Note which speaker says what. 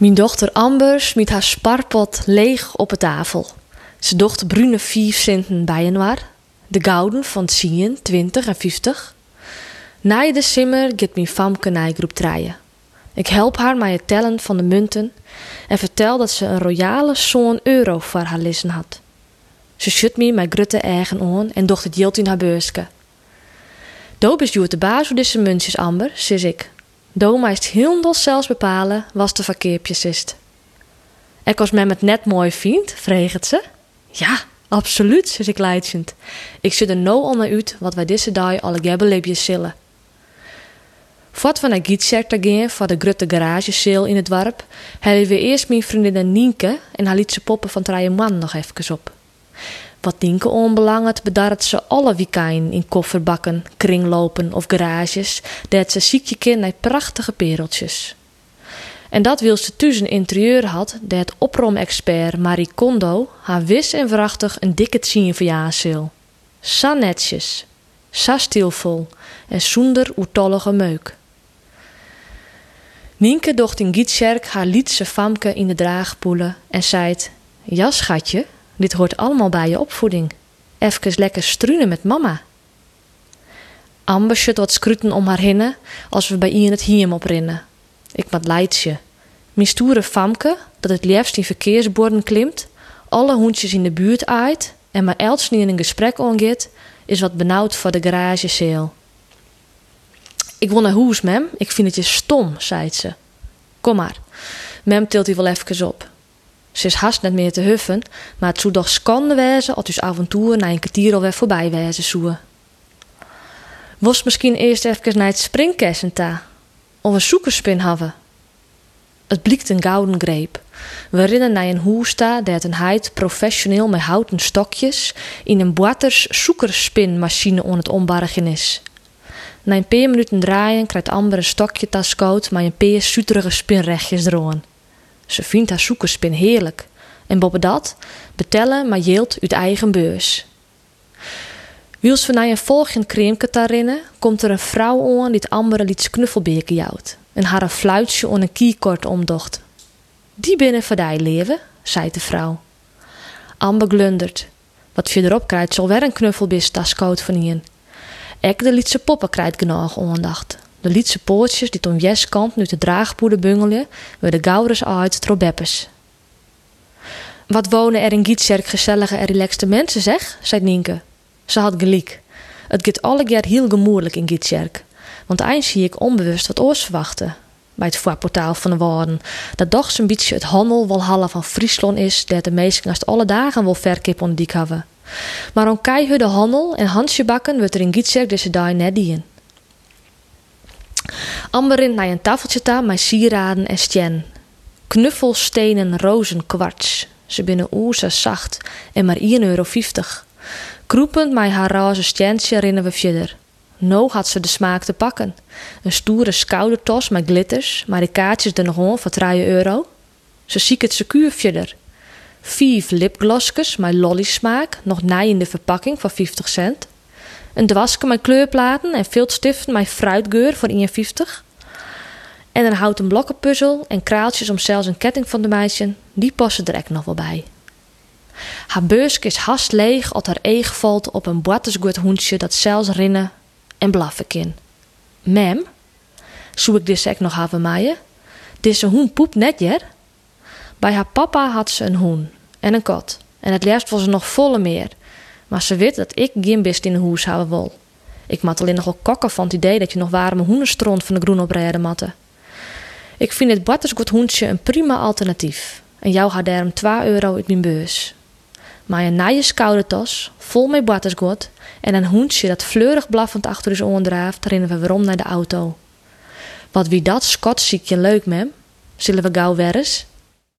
Speaker 1: Mijn dochter Amber smiet haar sparpot leeg op de tafel. Ze docht brune vijf centen bij waar, de gouden van 10, 20 en 50. Na de simmer gaat mijn famke naar groep traaien. Ik help haar met het tellen van de munten en vertel dat ze een royale zo'n euro voor haar lissen had. Ze schudt me met grutte eigen aan en docht het jilt in haar beurske. Doop is de baas voor deze muntjes, Amber, zus ik. Is heel zelfs bepalen was de verkeerpjes is. Ik was met het net mooi vriend, vreegt ze. Ja, absoluut, zus ik leidend. Ik zit er nou al naar uit wat wij deze dag alle gebbeleepjes zullen. Voordat we naar Gietserk gaan voor de grote garage sale in het dorp, hebben we eerst mijn vriendin Nienke en haar lietse poppen van Trije Man nog even op. Wat Nienke onbelangt, bedarret ze alle weekend in kofferbakken, kringlopen of garages, dat ze ziekje kind naar prachtige pereltjes. En dat wil ze tussen interieur had, dat oprom-expert Marie Kondo haar wis en vrachtig een dikke zien verjaarseel. Sa netjes, sa stilvol en zonder oertollige meuk. Nienke docht in Gietscherk haar lietse famke in de draagpoelen en zei: Ja, schatje, dit hoort allemaal bij je opvoeding. Even lekker struinen met mama. Amber shut wat scruten om haar hinnen als we bij Ian het hiem oprinnen. Ik mat leidje. Mijn famke, dat het liefst in verkeersborden klimt, alle hoentjes in de buurt aait en maar elts niet in een gesprek ongeet, is wat benauwd voor de garagezeel. Ik wil naar huis, mem. Ik vind het je stom, zei ze. Kom maar. Mem tilt hij wel even op. Ze is haast net meer te huffen, maar het zou toch schande wezen als dus avontuur na een kwartier alweer voorbij wezen zoe. Was misschien eerst even naar het springkessen ta, of een zoekerspin hebben. Het blikt een gouden greep. We rennen een hoesta dat een heid professioneel met houten stokjes in een boaters zoekerspinmachine on het ombargen is. Na een paar minuten draaien krijgt Amber een stokje tas koud maar een paar suterige spinrechtjes eroon. Ze vindt haar zoekerspin heerlijk. En boven dat betellen maar jeelt uit eigen beurs. Wiels naar een volgend rinnen, komt er een vrouw aan die het Amber liet knuffelbeken jouwt. En haar een fluitje on een kiekort omdocht. Die binnen voor die leven, zei de vrouw. Amber glundert. Wat erop krijgt zal weer een knuffelbis tas koud van ien. Ek de lietse poppen krijgt genoeg aandacht. De lietse poortjes die om jeskant nu de draagpoeder bungelje, werden gouders uit trobeppes. Wat wonen er in Gietserk gezellige en relaxte mensen, zeg, zei Nienke. Ze had gelijk. Het gaat alle jaar heel gemoeilijk in Gietserk. Want eind zie ik onbewust wat oors verwachten. Bij het voorportaal van de woorden. Dat toch zo'n beetje het handel walhalla van Friesland is, dat de meesten als alle dagen wel verkip onder dik hebben. Maar om keihudde handel en handje bakken wordt er in Gietserk deze dag net dien. Amber rint naar een tafeltje ta met sieraden en stjen. Knuffelstenen rozen kwarts. Ze binnen oerse zacht en maar 1,50 euro. Kroepend met haar roze stjentje rennen we verder. No had ze de smaak te pakken. Een stoere skoudertos met glitters, maar de kaartjes er nog om voor 3 euro. Ze ziek het secuur verder. Vijf lipgloskes met lollysmaak, nog nij in de verpakking voor 50 cent. Een dwaske met kleurplaten en viltstiften met fruitgeur voor 51. En een houten blokkenpuzzel en kraaltjes om zelfs een ketting van de meisje, die passen er echt nog wel bij. Haar beursk is haast leeg als haar eeg valt op een boatesgoed hoentje dat zelfs rinnen en blaffen kan. Mem, zou ik dit ek nog hebben maaien? Deze hoen poep net jer? Bij haar papa had ze een hoen en een kat. En het liefst was ze nog volle meer. Maar ze weet dat ik geen in de hoes wil. Ik mat alleen nogal kokken van het idee dat je nog warme hoenenstront van de groen oprijden matte. Ik vind het battersgoed hoentje een prima alternatief. En jou gaat daarom 2 euro uit mijn beurs. Maar een naaie koude tas, vol met battersgoed en een hoentje dat fleurig blaffend achter ons oren draaft, rennen we weer om naar de auto. Wat wie dat, Scott, ziek je leuk, mem? Zullen we gauw weer?